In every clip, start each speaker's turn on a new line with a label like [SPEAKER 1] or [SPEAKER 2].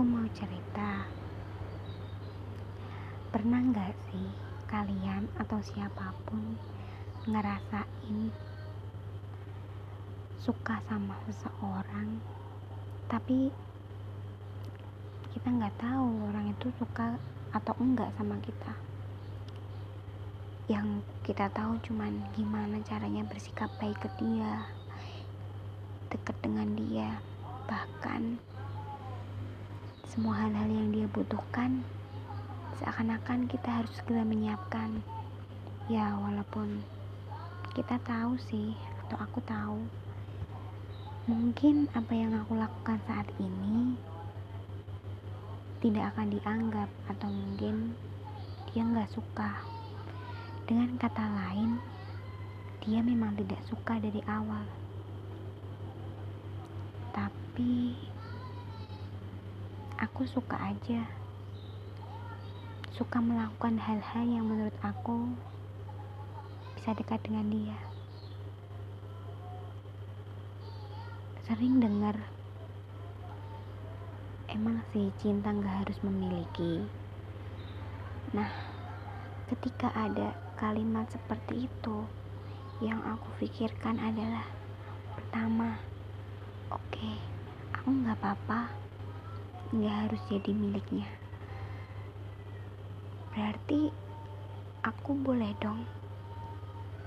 [SPEAKER 1] Aku mau cerita. Pernah nggak sih kalian atau siapa pun ngerasain suka sama seseorang, tapi kita nggak tahu orang itu suka atau enggak sama kita. Yang kita tahu cuman gimana caranya bersikap baik ke dia, deket dengan dia, bahkan semua hal-hal yang dia butuhkan seakan-akan kita harus segera menyiapkan. Ya walaupun kita tahu sih atau aku tahu mungkin apa yang aku lakukan saat ini tidak akan dianggap atau mungkin dia nggak suka. Dengan kata lain dia memang tidak suka dari awal. Tapi aku suka aja. Suka melakukan hal-hal yang menurut aku bisa dekat dengan dia. Sering dengar emang sih cinta gak harus memiliki? Nah ketika ada kalimat seperti itu yang aku pikirkan adalah pertama oke okay, aku nggak apa-apa nggak harus jadi miliknya. Berarti aku boleh dong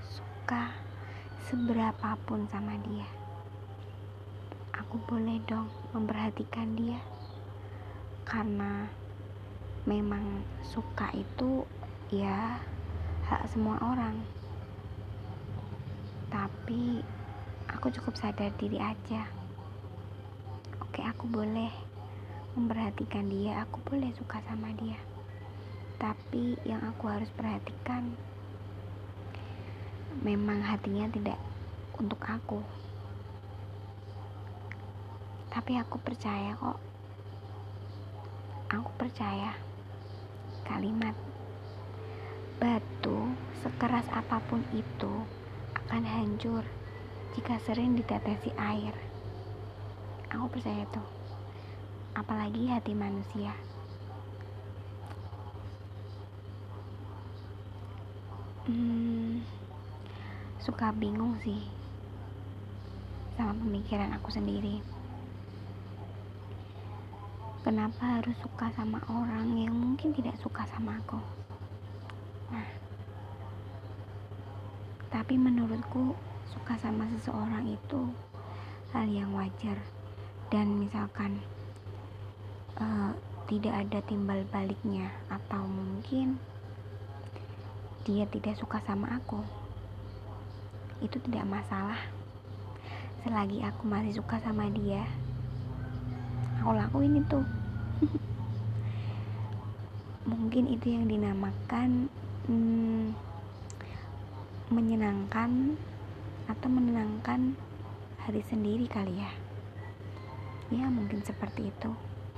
[SPEAKER 1] suka seberapapun sama dia. Aku boleh dong memperhatikan dia. Karena memang suka itu ya hak semua orang. Tapi aku cukup sadar diri aja. Oke aku boleh memperhatikan dia aku boleh suka sama dia. Tapi yang aku harus perhatikan memang hatinya tidak untuk aku. Tapi aku percaya kok. Aku percaya. Kalimat batu sekeras apa pun itu akan hancur jika sering ditetesi air. Aku percaya tuh apalagi hati manusia. Hmm, suka bingung sih sama pemikiran aku sendiri. Kenapa harus suka sama orang yang mungkin tidak suka sama aku? Nah, tapi menurutku suka sama seseorang itu hal yang wajar dan misalkan uh, tidak ada timbal baliknya. Atau mungkin dia tidak suka sama aku. Itu tidak masalah. Selagi aku masih suka sama dia aku lakuin itu. Mungkin itu yang dinamakan hmm, menyenangkan atau menenangkan hari sendiri kali ya. Ya mungkin seperti itu